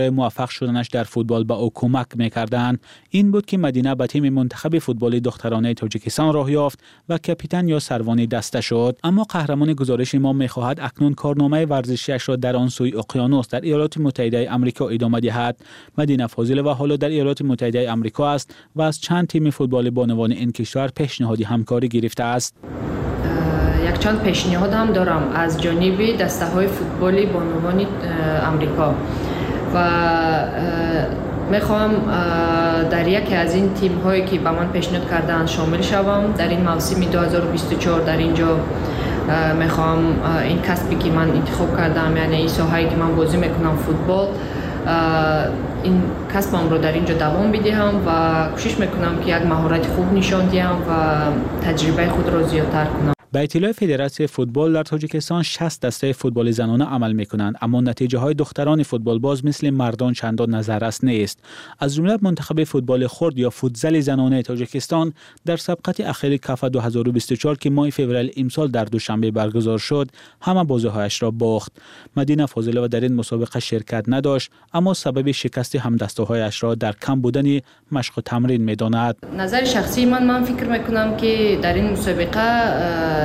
موفق شدنش در فوتبال به او کمک می‌کردند. این بود که مدینه به تیم منتخب فوتبال دخترانه تاجیکستان راه یافت و کاپیتان یا سروان دسته شد. اما قهرمان گزارش ما می‌خواهد اکنون کارنامه ورزشیش را در آن سوی اقیانوس در ایالات متحده آمریکا ادامه دهد. مدینه فاضله و حالا در ایالات متحده آمریکا است و از چند تیم فوتبال بانوان این کشور پیشنهادی همکاری گرفته است. یک چند پیشنهاد هم دارم از جانب دسته های فوتبال بانوان آمریکا. و می‌خوام در یکی از این تیم هایی که به من پیشنهاد کردن شامل شوم. در این موسم 2024 در اینجا می‌خوام این کسبی که من انتخاب کردم یعنی این ساحایی که من بازی می‌کنم فوتبال این کسبم رو در اینجا دوام بدهم و کوشش می‌کنم که یک مهارت خوب نشون دهم و تجربه خود را زیادتر کنم. به اطلاع فدراسیون فوتبال در تاجیکستان 60 دسته فوتبال زنانه عمل می کنند اما نتیجه های دختران فوتبال باز مثل مردان چندان نظررس نیست. از جمله منتخب فوتبال خرد یا فوتزل زنانه تاجیکستان در سبقت اخیر کاف 2024 که ماه فوریه امسال در دوشنبه برگزار شد همه بازیهایش را باخت. مدینه فاضله و در این مسابقه شرکت نداشت اما سبب شکست هم هایش را در کم بودن مشق و تمرین می‌داند. نظر شخصی من من فکر می‌کنم که در این مسابقه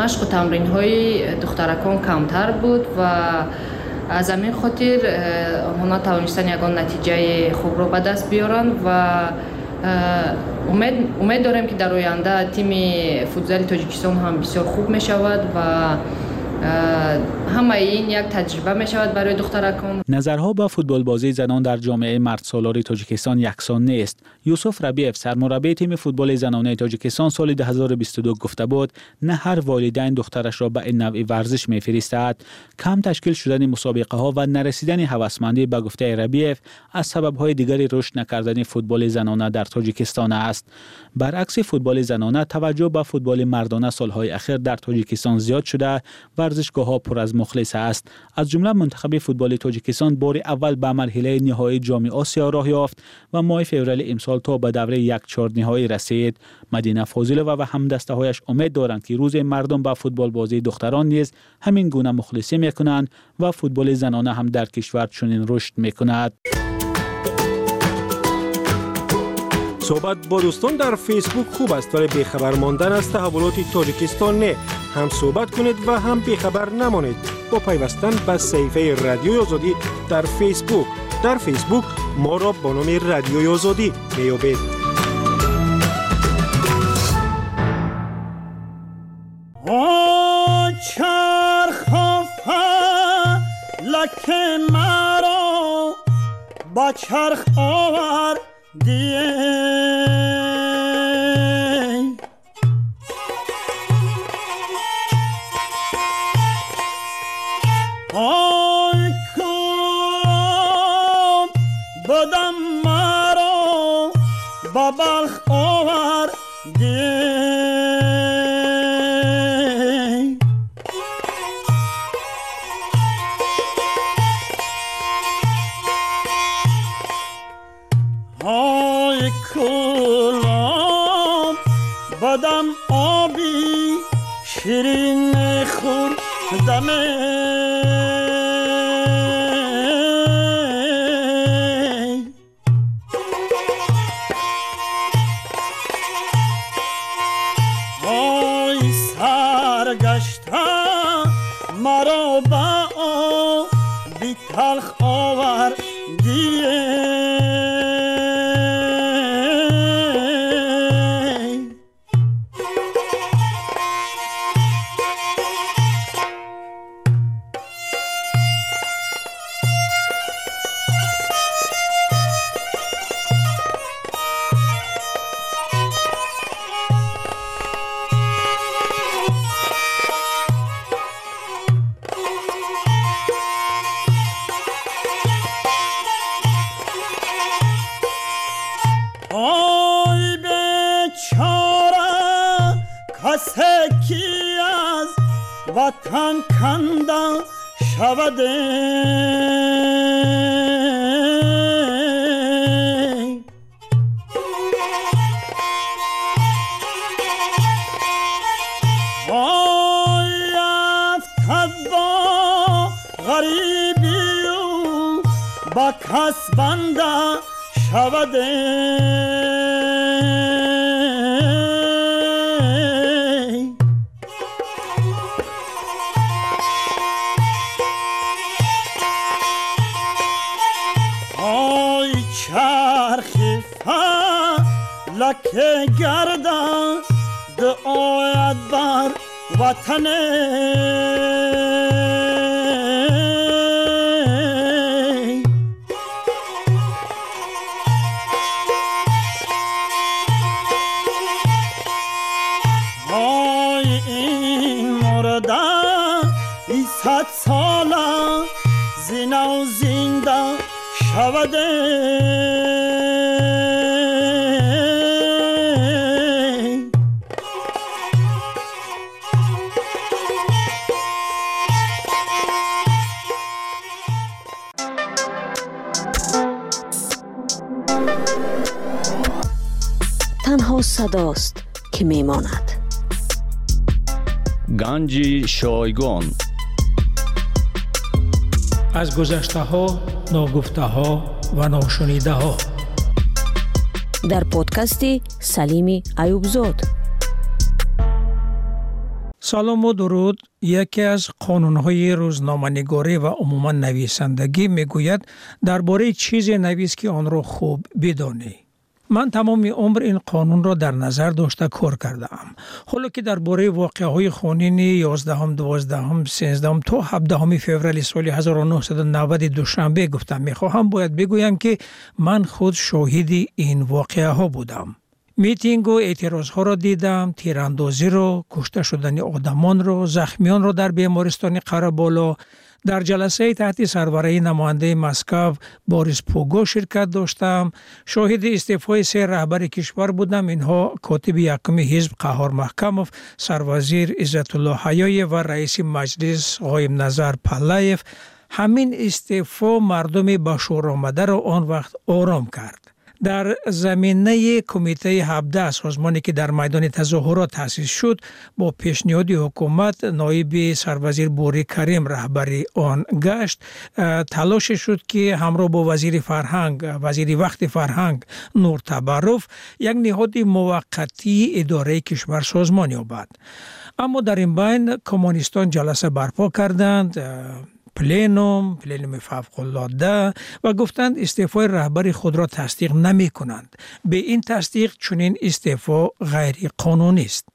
машқу тамринҳои духтаракон камтар буд ва аз ҳамин хотир онҳо натавонистанд ягон натиҷаи хубро ба даст биёранд ва умед дорем ки дар оянда тими футзали тоҷикистон ҳам бисёр хуб мешавад ва همه این یک تجربه می شود برای دخترکان. نظرها با فوتبال بازی زنان در جامعه مرد سالار تاجیکستان یکسان نیست. یوسف ربیف سرمربی تیم فوتبال زنانه تاجیکستان سال 2022 گفته بود نه هر والدین دخترش را به این نوع ورزش میفرستد. کم تشکیل شدن مسابقه ها و نرسیدن هوسمندی به گفته ربیف از سبب های دیگری رشد نکردن فوتبال زنانه در تاجیکستان است. برعکس فوتبال زنانه توجه به فوتبال مردانه سالهای اخیر در تاجیکستان زیاد شده ورزشگاه ها پر از مخلص است. از جمله منتخب فوتبال تاجیکستان بار اول به مرحله نهایی جام آسیا راه یافت و ماه فوریه امسال تا به دوره یک چهار نهایی رسید. مدینه فاضل و هم دسته هایش امید دارند که روز مردم به فوتبال بازی دختران نیز همین گونه مخلصی می‌کنند و فوتبال زنانه هم در کشور چنین رشد می‌کند. صحبت با دوستان در فیسبوک خوب است ولی بیخبر ماندن از تحولات تاجیکستان نه هم صحبت کنید و هم بیخبر نمانید. با پیوستن به صحیفه رادیو آزادی در فیسبوک. در فیسبوک ما را با نام رادیو آزادی بیابید چرخ مرا با چرخ آور Dear. شود غریبی و با کس بنده شوده بر وطن تنها صداست که میماند گنج شایگان садост ки мемонад. Ганҷи шойгон. Аз гузаштаҳо ногуфтаҳо ва ношунидаҳо. Дар подкасти салими аюбзод. Салому дуруд яке аз қонунҳои рӯзноманигорӣ ва умуман нависандагӣ мегӯяд дар бораи чизе навис ки онро хуб бидонӣ. تمام عمر این قانون را در نظر داشته کار کرده ام. حالا که درباره واقعه های خونین 11 12 13 تا 17 فوریه سال 1990 دوشنبه گفتم می‌خواهم باید بگویم که من خود شاهد این واقعه بودم. میتینگ و اعتراض را دیدم، تیراندازی را، کشته شدن در جلسه تحت سربرای نماینده مسکو باریس پوگو شرکت داشتم. شاهد استعفای سه رهبر کشور بودم. اینها کاتب یکم حزب قهار محکموف سروزیر عزت الله و رئیس مجلس غایب نظر پلایف همین استعفا مردم به شور آمده را آن وقت آرام کرد. در زمینه کمیته 17 سازمانی که در میدان تظاهرات تأسیس شد با پیشنهاد حکومت نایب سروزیر بوری کریم رهبری آن گشت. تلاش شد که همراه با وزیر فرهنگ وزیر وقت فرهنگ نور تبروف یک نهاد موقتی اداره کشور سازمان یابد. اما در این بین کمونیستان جلسه برپا کردند. پلینوم پلینوم فوق العاده و گفتند استعفای رهبر خود را تصدیق نمی کنند به این تصدیق چنین استعفا غیر قانونی است.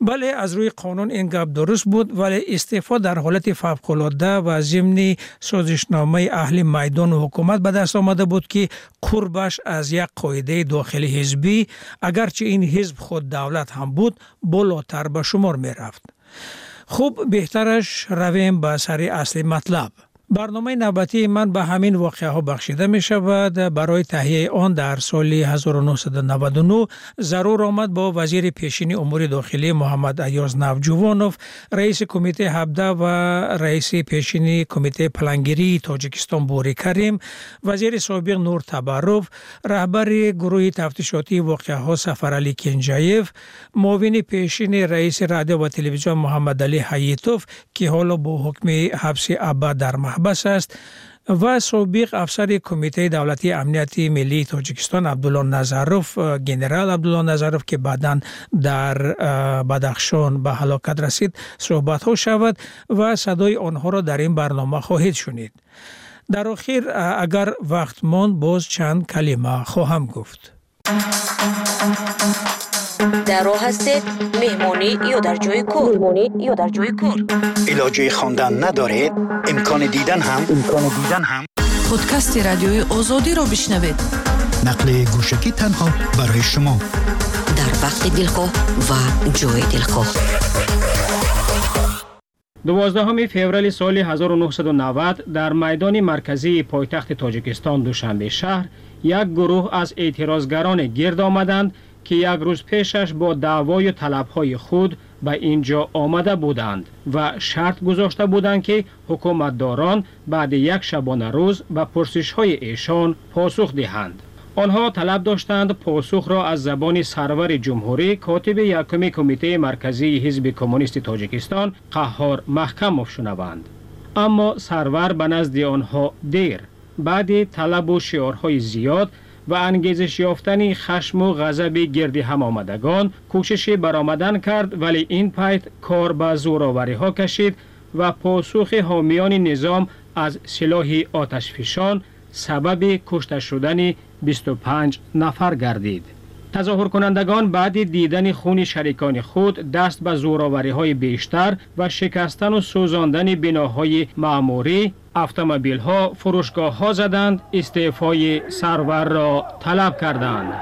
بله از روی قانون این گپ درست بود ولی استعفا در حالت فوق العاده و ضمن سازشنامه اهل میدان حکومت به دست آمده بود که قربش از یک قاعده داخلی حزبی اگرچه این حزب خود دولت هم بود بالاتر به شمار می رفت خوب بهترش رویم به سر اصل مطلب. барномаи навбатии ман ба ҳамин воқеаҳо бахшида мешавад. Барои таҳияи он дар соли 1999 зарур омад бо вазири пешини умури дохилӣ муҳаммад аёз навҷувонов раиси кумитаи 17 ва раиси пешини кумитаи палангирии тоҷикистон бури карим вазири собиқ нур табарров раҳбари гурӯҳи тафтишотии воқеаҳо сафаралӣ кенҷаев муовини пешини раиси радио ва телевизион муҳаммадалӣ ҳаитов ки ҳоло бо ҳукми ҳабси абад дар маҳб аҳбаш аст ва собиқ афсари кумитаи давлатии амнияти миллии тоҷикистон абдулло назаров генерал абдулло назаров ки баъдан дар e, бадахшон ба ҳалокат расид суҳбатҳо шавад ва садои онҳоро дар ин барнома хоҳед шунид. Дар охир агар вақт монд боз чанд калима хоҳам гуфт. در راه هستید مهمانی یا در جای کور مهمانی یا در جای کور علاجه خواندن ندارید امکان دیدن هم. امکان دیدن هم. پادکست رادیوی آزادی را بشنوید. نقل گوشکی تنها برای شما. در وقت دلخواه و جای دلخواه. دوازدهم فوریه سال 1990 در میدان مرکزی پایتخت تاجیکستان دوشنبه شهر یک گروه از اعتراضگران گرد آمدند که یک روز پیشش با دعوای و طلبهای خود به اینجا آمده بودند و شرط گذاشته بودند که حکومتداران بعد یک شبانه روز به پرسش های ایشان پاسخ دهند. آنها طلب داشتند پاسخ را از زبان سرور جمهوری کاتب یکم کمیته مرکزی حزب کمونیست تاجیکستان قهار محکم شنوند. اما سرور به نزد آنها دیر بعد طلب و شعارهای زیاد و انگیزش یافتن خشم و غضب گرد هم آمدگان کوشش برآمدن کرد ولی این پیت کار به زوراوری ها کشید و پاسخ حامیان نظام از سلاح آتشفشان سبب کشته شدن 25 نفر گردید. تظاهر کنندگان بعد دیدن خون شریکان خود دست به زوراوری های بیشتر و شکستن و سوزاندن بناهای معموری افت ها فروشگاه ها زدند استعفای سرور را طلب کردند.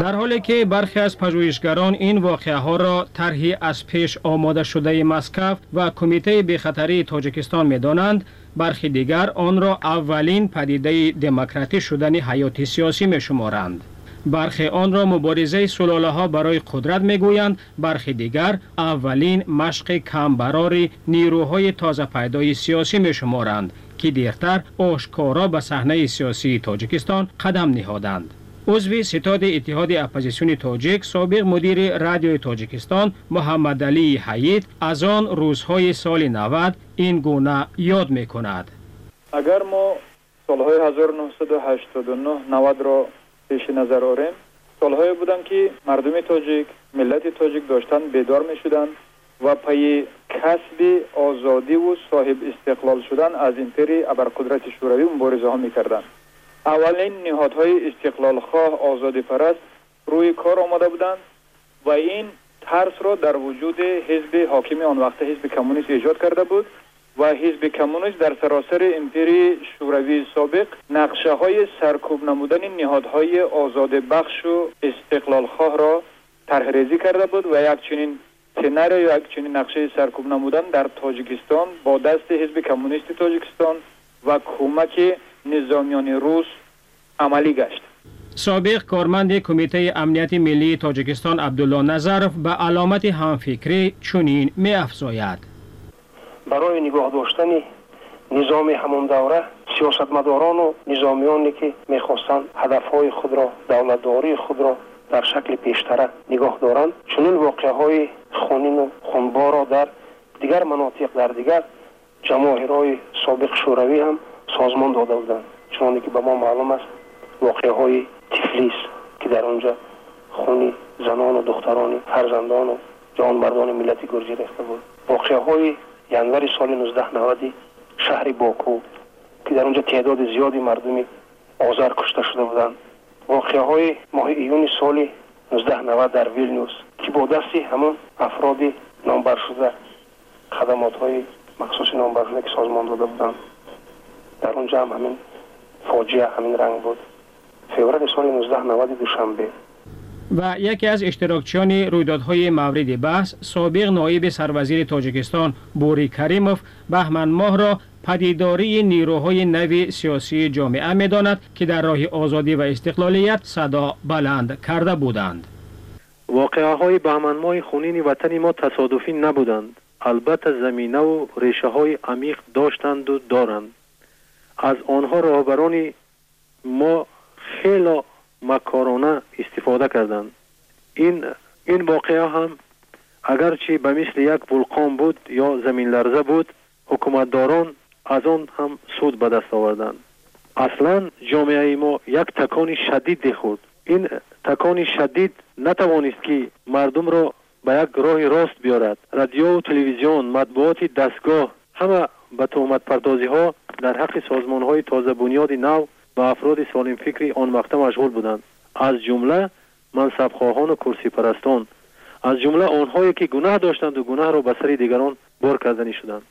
در حالی که برخی از پژوهشگران این واقعه ها را طرحی از پیش آماده شده مسکف و کمیته بخطری تاجیکستان می دانند برخی دیگر آن را اولین پدیده دموکراتی شدن حیات سیاسی می شمارند. برخی آن را مبارزه سلاله ها برای قدرت می گویند برخی دیگر اولین مشق کمبرار نیروهای تازه پیدای سیاسی می شمارند که دیرتر آشکارا به صحنه سیاسی تاجیکستان قدم نهادند. عضو ستاد اتحاد اپوزیسیون تاجیک سابق مدیر رادیو تاجیکستان محمد علی حیت از آن روزهای سال 90 این گونه یاد می کند اگر ما سالهای 1989 90 را پیش نظر آریم سالهایی بودند که مردم تاجیک ملت تاجیک داشتن بیدار می شدند و پی کسب آزادی و صاحب استقلال شدن از امپری ابرقدرت شوروی مبارزه ها می کردند اولین نهادهای استقلال خواه آزادی پرست روی کار آمده بودند و این ترس را در وجود حزب حاکم آن وقت حزب کمونیست ایجاد کرده بود و حزب کمونیست در سراسر امپری شوروی سابق نقشه های سرکوب نمودن نهادهای آزاد بخش و استقلال خواه را طرح کرده بود و یک چنین سناریو یا چنین نقشه سرکوب نمودن در تاجیکستان با دست حزب کمونیست تاجیکستان و کمک نظامیان روس عملی گشت. سابق کارمند کمیته امنیت ملی تاجیکستان عبدالله نظرف به علامت همفکری چنین می افزاید برای نگاه داشتن نظام همون دوره سیاستمداران و نظامیانی که می‌خواستند هدفهای خود را دولتداری خود را در شکل پیشتره نگاه دارند. چنین واقعه های خونین و خونبار را در دیگر مناطق در دیگر جماهرهای سابق شوروی هم سازمان داده بودند. چون که به ما معلوم است واقعه تفلیس که در آنجا خونی زنان و دختران ینور سال 1990 شهر باکو که در اونجا تعداد زیادی مردمی آذر کشته شده بودند واقعه های ماه ایون سال 1990 در ویلنیوس که با دستی همون افراد نامبر شده خدمات های مخصوص نامبر شده که سازمان داده بودند در اونجا هم همین فاجعه همین رنگ بود فوریه سال 1990 دوشنبه و یکی از اشتراکچیان رویدادهای مورد بحث سابق نایب سروزیر تاجیکستان بوری کریموف بهمن ماه را پدیداری نیروهای نوی سیاسی جامعه می داند که در راه آزادی و استقلالیت صدا بلند کرده بودند. واقعه های بهمن ماه خونین وطن ما تصادفی نبودند. البته زمینه و ریشه های عمیق داشتند و دارند. از آنها راهبران ما خیلی макорона истифода карданд. Ин ин воқеа ҳам агарчи ба мисли як вулқон буд ё заминларза буд ҳукуматдорон аз он ҳам суд ба даст оварданд. Аслан ҷомеаи мо як такони шадиде хӯрд ин такони шадид натавонист ки мардумро ба як роҳи рост биёрад. Радиову телевизион матбуоти дастгоҳ ҳама ба тӯҳматпардозиҳо дар ҳаққи созмонҳои тозабунёди нав و افراد سالم فکری آن وقت مشغول بودند از جمله منصب خواهان و کرسی پرستان از جمله آنهایی که گناه داشتند و گناه را به سر دیگران بار کردنی شدند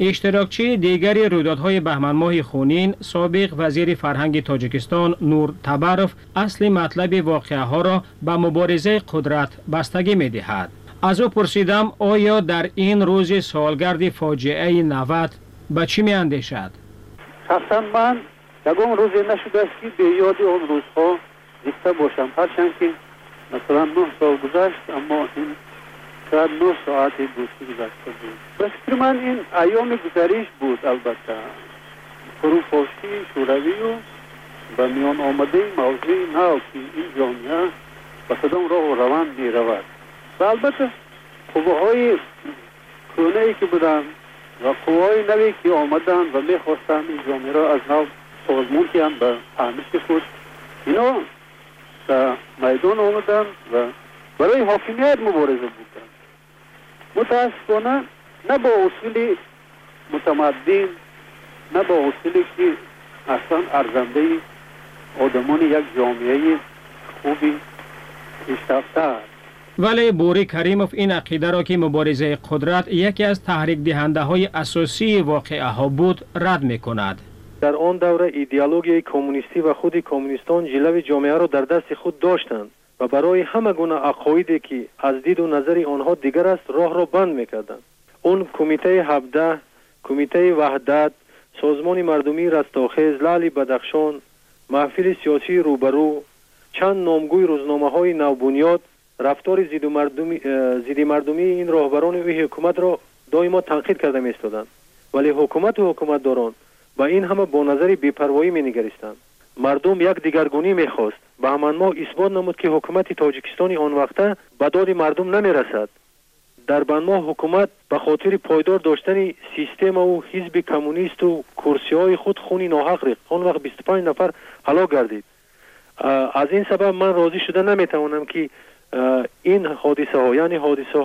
اشتراکچی دیگری رویدادهای بهمن ماه خونین سابق وزیر فرهنگ تاجیکستان نور تبرف اصل مطلب واقعه ها را به مبارزه قدرت بستگی می دهد. از او پرسیدم آیا در این روز سالگرد فاجعه 90 به چی می اندیشد؟ شخصا من یکم روزی نشده است که به یاد آن روزها زیسته باشم. هرچند که مثلا نه سال گذشت اما این شاید نه ساعت که گذشته بود. به فکر من این ایام گذریش بود البته. فروپاشی شوروی و به میان آمده موضوع نو که این جامعه به کدام راه روند می رود. و البته قوه های کونه ای که بودن و قوای نوی که آمدن و می‌خواستن این جامعه را از نو سازمون کردن به فهمش خود اینا در میدان آمدن و برای حاکمیت مبارزه بودن متاسفانه نه با اصول متمدن نه با اصولی که اصلا ارزنده آدمان یک جامعه خوبی پیشرفته ولی بوری کریموف این عقیده را که مبارزه قدرت یکی از تحریک دهنده های اساسی واقعه ها بود رد می کند. дар он давра идеологияи коммунистӣ ва худи коммунистон ҷилави ҷомеаро дар дасти худ доштанд ва барои ҳама гуна ақоиде ки аз диду назари онҳо дигар аст роҳро банд мекарданд. Он кумитаи ҳабдаҳ кумитаи ваҳдат созмони мардумии растохез лали бадахшон маҳфили сиёсии рӯбарӯ чанд номгӯи рӯзномаҳои навбунёд рафтори зидди э, мардумии ин роҳбарони ӯи ҳукуматро доимо танқид карда меистоданд. Вале ҳукумату ҳукуматдорон با این همه با نظر بیپروایی می نگریستند. مردم یک دیگرگونی می‌خواست به همان ما اثبات نمود که حکومت تاجیکستان آن وقته به داد مردم نمی رسد. در بنما حکومت به خاطر پایدار داشتن سیستم و حزب کمونیست و کرسی های خود خونی ناحق ریخت. آن وقت 25 نفر هلاک گردید. از این سبب من راضی شده نمی‌توانم که این حادثه ها یعنی حادثه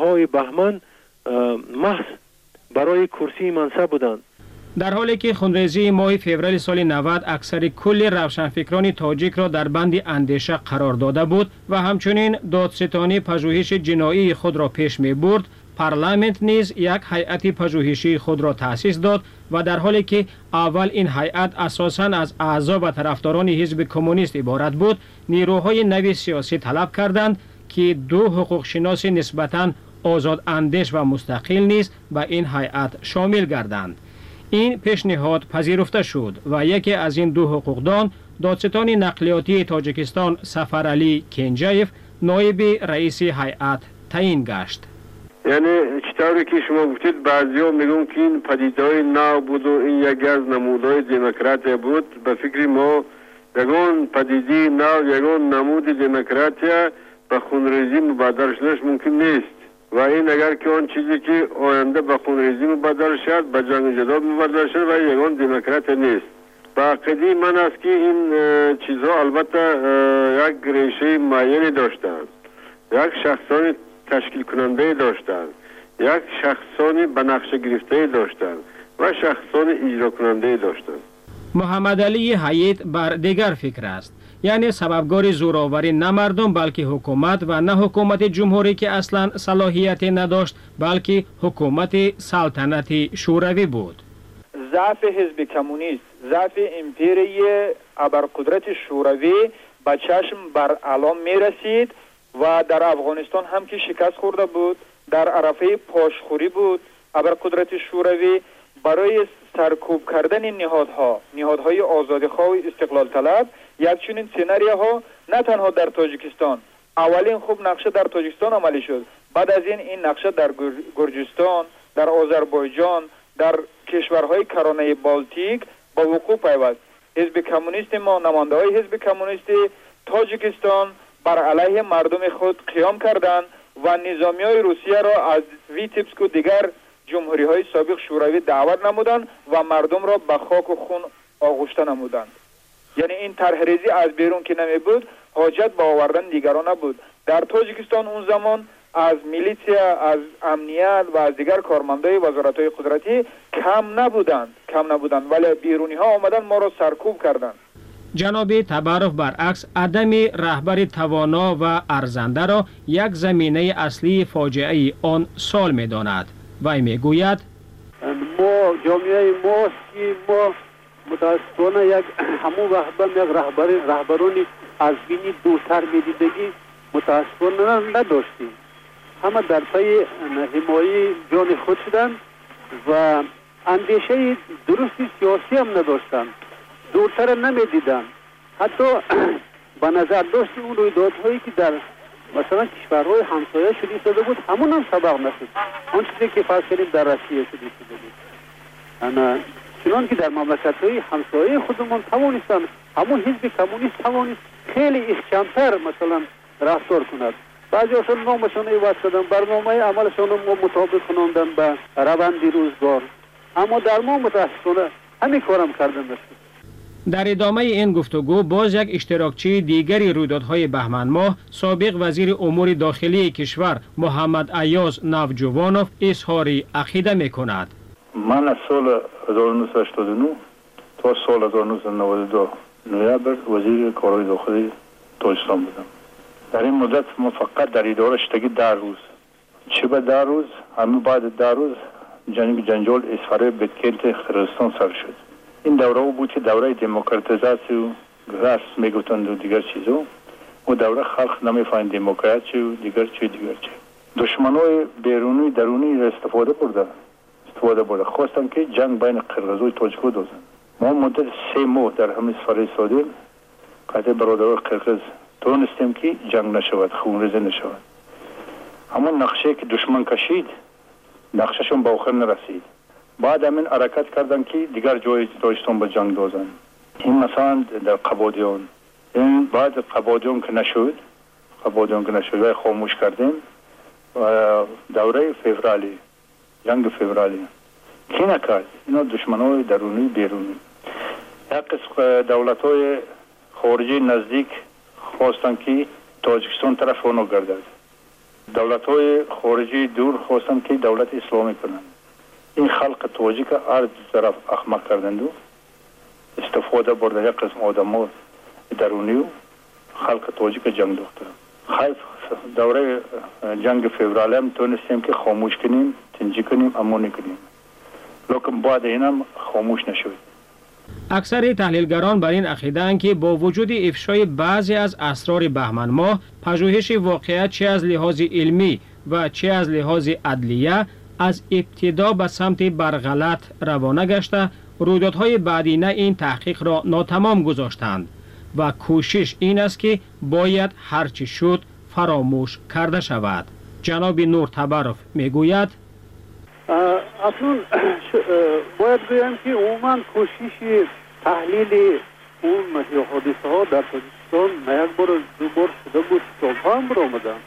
در حالی که خونریزی ماه فوریه سال 90 اکثر کل روشنفکران تاجیک را در بند اندیشه قرار داده بود و همچنین دادستانی پژوهش جنایی خود را پیش می برد پارلمنت نیز یک هیئت پژوهشی خود را تأسیس داد و در حالی که اول این هیئت اساساً از اعضا و طرفداران حزب کمونیست عبارت بود نیروهای نوی سیاسی طلب کردند که دو حقوق شناس نسبتاً آزاد اندیش و مستقل نیز به این هیئت شامل گردند. این پیشنهاد پذیرفته شد و یکی از این دو حقوقدان دادستان نقلیاتی تاجیکستان سفر علی کنجایف نایب رئیس هیئت تعیین گشت. یعنی چطوری که شما گفتید بعضی ها میگون که این پدیدهای نو بود و این یکی از نمودهای دموکراتیا بود. به فکر ما یگون پدیدی نو یگون نمود دموکراتیا به خونریزی مبادر شدنش ممکن نیست. و این اگر که آن چیزی که آینده به خونریزی مبادر شد به جنگ جدال مبادر شد و یگان دموکرات نیست. با قدی من است که این چیزها البته یک ریشه معینی داشتند. یک شخصان تشکیل کننده داشتند. یک شخصانی به نقش گرفته داشتند. و شخصان اجرا کننده داشتند. محمد علی حیید بر دیگر فکر است. یعنی سببگار زوراوری نه مردم بلکه حکومت و نه حکومت جمهوری که اصلا صلاحیت نداشت بلکه حکومت سلطنتی شوروی بود. ضعف حزب کمونیست ضعف امپیری ابرقدرت شوروی به چشم بر علام می رسید و در افغانستان هم که شکست خورده بود در عرفه پاشخوری بود. ابرقدرت شوروی برای سرکوب کردن نهادها نهادهای آزادیخواه و استقلال طلب یک چنین ها نه تنها در تاجیکستان. اولین خوب نقشه در تاجیکستان عملی شد. بعد از این این نقشه در گرجستان در آذربایجان در کشورهای کرانه بالتیک با وقوع پیوست. حزب کمونیست ما نمانده های حزب کمونیست تاجیکستان بر علیه مردم خود قیام کردند و نظامی های روسیه را از ویتیپسک و دیگر جمهوری های سابق شوروی دعوت نمودند و مردم را به خاک و خون آغشته نمودند. یعنی این طرح از بیرون که نمی بود حاجت با آوردن دیگران نبود. در تاجیکستان اون زمان از میلیتیا از امنیت و از دیگر کارمندای وزارت های قدرتی کم نبودند کم نبودند. ولی بیرونی ها آمدن ما را سرکوب کردند. جناب تبرف برعکس عدم رهبر توانا و ارزنده را یک زمینه اصلی فاجعه آن سال می داند وی می گوید ما جامعه ما ما متاسفانه یک همون وقت یک رهبر رهبرانی از بینی دوتر میدیدگی متاسفانه نداشتیم. همه در پی حمایه جان خود شدن و اندیشه درستی سیاسی هم نداشتن. دورتر نمی‌دیدن. حتی به نظر داشت اون رویدادهایی که در مثلا کشورهای همسایه شده شده بود همون هم سبق نشد. آن چیزی که فرض کردیم در روسیه شده شده بود. چنان که در مملکت های همسایه خودمون توانستن همون حزب کمونیست توانست خیلی کمتر مثلا رفتار کند. بعضی اصلا نامشان عوض کردن برنامه عملشان ما مطابق کناندن به روند روزگار. اما در ما متاسفانه همین کارم کردن نشد. در ادامه این گفتگو باز یک اشتراکچی دیگری رویدادهای بهمن ماه سابق وزیر امور داخلی کشور محمد ایاز نوجوانوف اظهار عقیده می کند من از سال 1989 تا سال 1992 نویبر وزیر کارهای داخلی تاجستان بودم. در این مدت ما فقط در اداره شدگی در روز. چه به در روز؟ همه بعد در روز جنگ جنجال اسفره بتکلت خرستان سر شد. این دوره بود که دوره دموکراتیزاسی و راست می‌گفتند و دیگر چیزو. و دوره خلق نمی‌فهمید دموکراسی و دیگر چی دیگر چی. دشمنای بیرونی درونی را استفاده برده استفاده برده خواستم که جنگ بین قرغز و تاجیک دوزن ما مدت سه ماه در همین سفر سادیم قطع برادر قرغز تونستیم که جنگ نشود خونریزی نشود. اما نقشه که دشمن کشید نقششون با آخر نرسید. بعد همین حرکت کردن که دیگر جای داشتن به جنگ دوزن این مثلا در قبادیان. این بعد قبادیان که نشد قبادیان که نشد و خاموش کردیم. دوره فevرالی جنگ فevرالی کی نکرد؟ اینا دشمن های درونی بیرونی. یک قسم دولت های خارجی نزدیک خواستن که تاجکستان طرف اونو گردد. دولت های خارجی دور خواستن که دولت اسلامی کنند. این خلق تاجیک هر طرف احمق کردند و استفاده برده یک قسم آدم ها درونی و خلق تاجیک جنگ دخته. خیف دوره جنگ فevرالی هم تونستیم که خاموش کنیم تنجی کنیم اما نکنیم. لیکن بعد اینم خاموش نشد اکثر تحلیلگران بر این عقیده که با وجود افشای بعضی از اسرار بهمن ماه پژوهش واقعیت چه از لحاظ علمی و چه از لحاظ عدلیه از ابتدا به سمت برغلط روانه گشته رویدادهای بعدینه این تحقیق را ناتمام گذاشتند و کوشش این است که باید هرچی شد فراموش کرده شود. جناب نور تبرف می‌گوید اصلا باید بگم که عموما کوشش تحلیل اون حادثه ها در تاجیکستان نه یک بار دو بار شده بود کتاب هم برآمدن.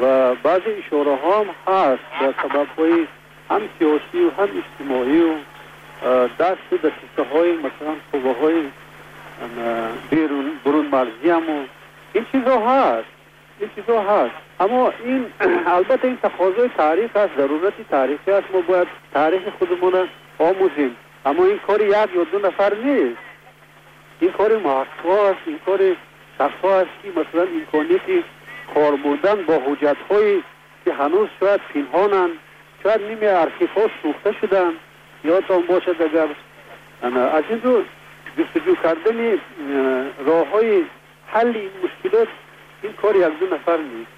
و بعضی اشاره ها هم هست به سبب های هم سیاسی و هم اجتماعی و دست دسته های مثلا قوه های بیرون برون مرزی هم و این چیزا هست این چیزا هست. اما این البته این تقاضای تاریخ است ضرورت تاریخی است ما باید تاریخ خودمون آموزیم. اما این کار یک یا دو نفر نیست. این کار محقق است این کار شخص است که مثلا امکانیت کار بودن با حجت هایی که هنوز شاید پنهانند شاید نیمه ارخیف ها سوخته شدن یادتان باشد اگر از این رو جستجو کردن راه های حل این مشکلات این کار یک دو نفر نیست.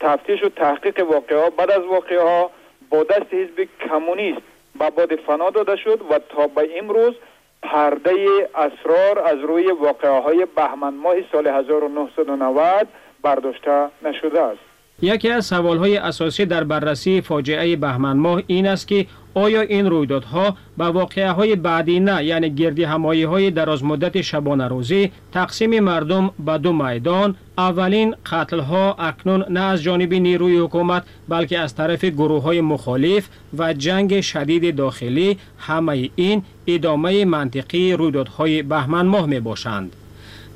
تفتیش و تحقیق واقعه ها بعد از واقعه ها با دست حزب کمونیست به باد فنا داده شد و تا به امروز پرده اسرار از روی واقعه های بهمن ماه سال 1990 برداشته نشده است. یکی از سوالهای اساسی در بررسی فاجعه بهمن ماه این است که آیا این رویدادها به واقعه های بعدی نه یعنی گردی همایی های دراز مدت شبانه روزی تقسیم مردم به دو میدان اولین قتل ها اکنون نه از جانب نیروی حکومت بلکه از طرف گروه های مخالف و جنگ شدید داخلی همه این ادامه منطقی رویدادهای بهمن ماه می باشند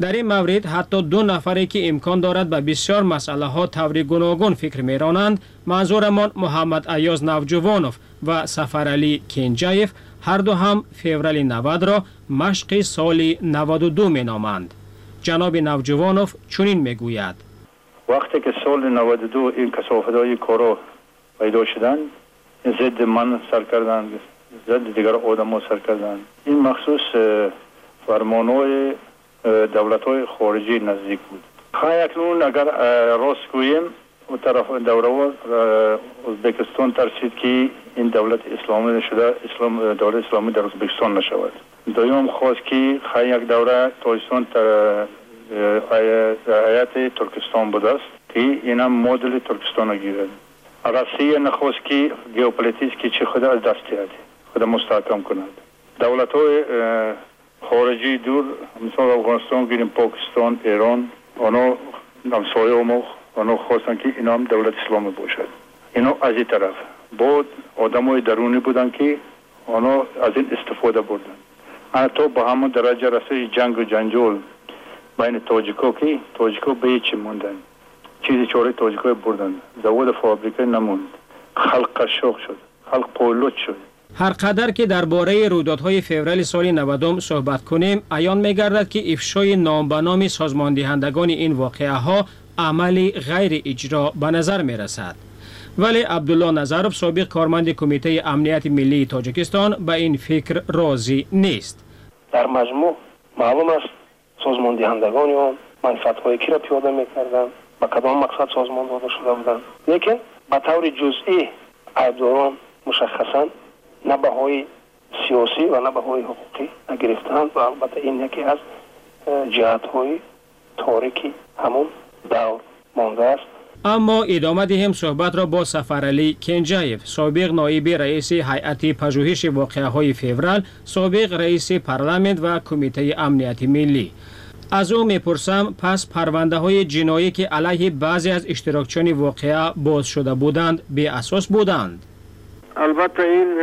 در این مورد حتی دو نفری که امکان دارد به بسیار مسئله ها طور گوناگون فکر می رانند منظورمان محمد ایاز نوجوانوف و سفر علی کنجایف هر دو هم فیورال 90 را مشق سال 92 می نامند جناب نوجوانوف چنین می گوید وقتی که سال 92 این کسافت های کارا پیدا شدن ضد من سر کردن ضد دیگر آدم ها سر کردن این مخصوص فرمان دولت های خارجی نزدیک بود. خواهی اکنون اگر راست گوییم و طرف دوره ازبکستان ترسید که این دولت اسلامی شده اسلام دولت اسلامی در ازبکستان نشود. دویم خواست که خواهی یک دوره تاجستان آیت ترکستان بوده است که این هم مدل ترکستان گیرد. روسیه نخواست که گیوپولیتیک که چی خود از دست خود مستحکم کند. دولت های خارجی دور مثال افغانستان گیریم پاکستان ایران آنها همسایه ما آنها خواستن که اینا هم دولت اسلامی باشد. اینا از این طرف. بود آدم های درونی بودن که آنها از این استفاده بردن. حتی با همون درجه رسه جنگ و جنجال بین تاجیکا که تاجیکا به چی موندن؟ چیزی چاره تاجیکا بردن. زواد فابریکه نموند. خلق قشاق شد. خلق پولوت شد. هر قدر که درباره رویدادهای فوریه سال 90 صحبت کنیم ایان میگردد که افشای نام به نام سازمان دهندگان این واقعه ها عملی غیر اجرا به نظر می رسد ولی عبدالله نظرов سابق کارمند کمیته امنیت ملی تاجیکستان به این فکر راضی نیست. در مجموع معلوم است سازمان دهندگان آن منفعت های کی را پیاده می‌کردند به کدام مقصد سازمان داده شده بودند. لیکن به طور جزئی عیبداران مشخصا نه سیاسی و نه حقوقی نگرفتند و البته این یکی از جهت های تاریکی همون دور مانده است. اما ادامه دهیم صحبت را با سفرعلی کنجایف سابق نایب رئیس هیئت پژوهش واقعه های فیورال سابق رئیس پارلمنت و کمیته امنیت ملی. از او می‌پرسم پس پرونده های جنایی که علیه بعضی از اشتراکچیان واقعه باز شده بودند به اساس بودند؟ البته این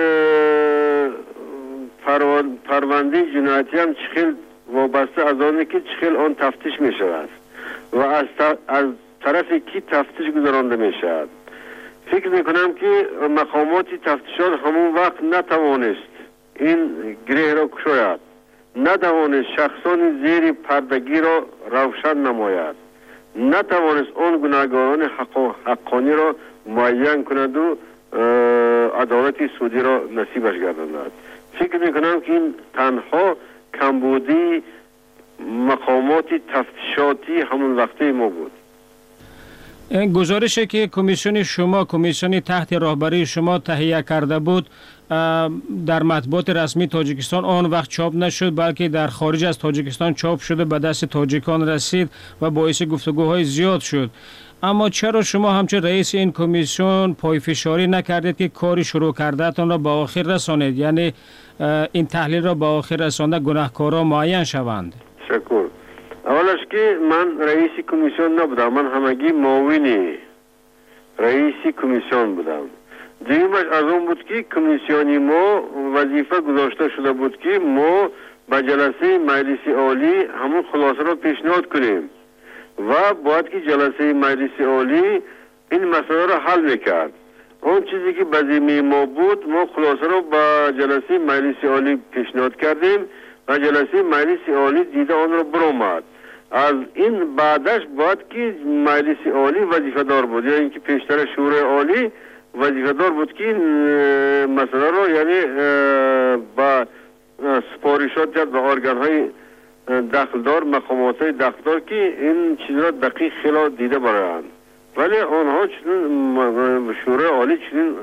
پرونده جنایتی هم چخیل وابسته از آنه که چخیل آن تفتیش می شود و از, از طرف کی تفتیش گذرانده می شود فکر می کنم که مقامات تفتیشات همون وقت نتوانست این گره را کشاید. نتوانست شخصان زیر پردگی را روشن نماید. نتوانست آن گناهگاران حقانی را معین کند و عدالت سودی را نصیبش گرداند فکر می کنم که این تنها کمبودی مقامات تفتیشاتی همون وقته ما بود. گزارشی که کمیسیون شما کمیسیون تحت راهبری شما تهیه کرده بود در مطبوعات رسمی تاجیکستان آن وقت چاپ نشد بلکه در خارج از تاجیکستان چاپ شده به دست تاجیکان رسید و باعث گفتگوهای زیاد شد. اما چرا شما همچه رئیس این کمیسیون پای فشاری نکردید که کاری شروع کردهتان را به آخر رسانید یعنی این تحلیل را به آخر رسانده گناهکارا معین شوند. شکر. اولش که من رئیس کمیسیون نبودم من همگی معاون رئیس کمیسیون بودم. دیمش از اون بود که کمیسیونی ما وظیفه گذاشته شده بود که ما به جلسه مجلس عالی همون خلاصه را پیشنهاد کنیم. و باید که جلسه مجلس عالی این مسئله را حل می‌کرد. اون چیزی که بزیمه ما بود ما خلاصه را به جلسه مجلس عالی پیشنهاد کردیم و جلسه مجلس عالی دیده آن را برآمد از این بعدش باید که مجلس عالی وظیفه دار بود. یا اینکه پیشتر شورای عالی وظیفه دار بود که این مسئله را یعنی با سپارشات کرد به آرگان های دخلدار مقامات های دخلدار که این چیز را دقیق خیلی دیده برایند. ولی آنها چنین شورای عالی چنین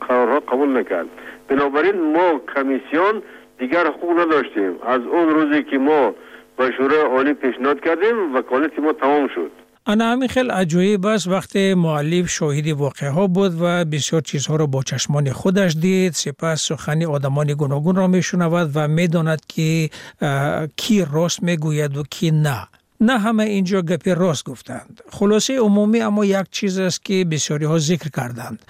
قرارها قبول نکرد. بنابراین ما کمیسیون دیگر حقوق نداشتیم. از اون روزی که ما به شورای عالی پیشنهاد کردیم وکالت ما تمام شد. انا همین خیلی عجایب است. وقتی معلف شاهد واقعه ها بود و بسیار چیزها را با چشمان خودش دید سپس سخنی آدمان گوناگون را می شنود و می داند که کی راست می گوید و کی نه. نه همه اینجا گپی راست گفتند. خلاصه عمومی اما یک چیز است که بسیاری ها ذکر کردند.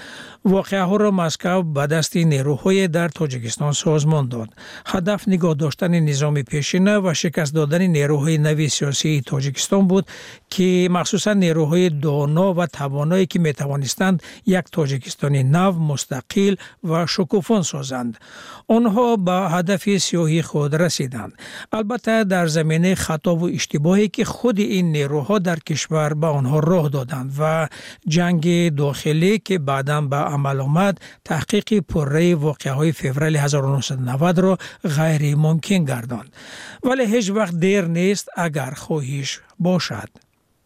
واقعه ها را مسکو به دست نیروهای در تاجیکستان سازمان داد. هدف نگاه داشتن نظام پیشینه و شکست دادن نیروهای نوی سیاسی تاجیکستان بود که مخصوصا نیروهای دانا و توانایی که می توانستند یک تاجیکستانی نو مستقل و شکوفان سازند. آنها به هدف سیاهی خود رسیدند. البته در زمینه خطا و اشتباهی که خود این نیروها در کشور به آنها راه دادند و جنگ داخلی که بعدا به عمل آمد تحقیق پره واقعه های فوریه 1990 را غیر ممکن گرداند ولی هیچ وقت دیر نیست اگر خواهیش باشد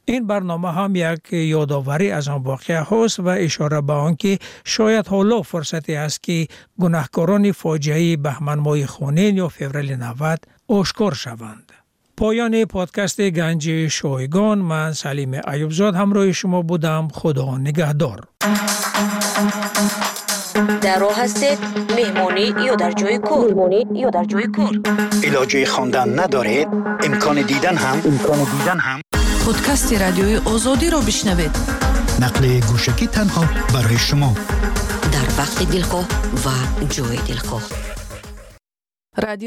این برنامه هم یک یادآوری از آن واقعه هاست و اشاره به آن که شاید حالا فرصتی است که گناهکاران فاجعه بهمن ماه خونین یا فوریه 90 آشکار شوند. پایان پادکست گنج شایگان من سلیم ایوبزاد همراه شما بودم. خدا نگهدار. در راه هستید. مهمانی یا در جای کور مهمانی یا در جای کور علاجه خواندن ندارید امکان دیدن هم. امکان دیدن هم. پادکست رادیوی آزادی را بشنوید. نقل گوشکی تنها برای شما. در وقت دلخواه و جای دلخواه.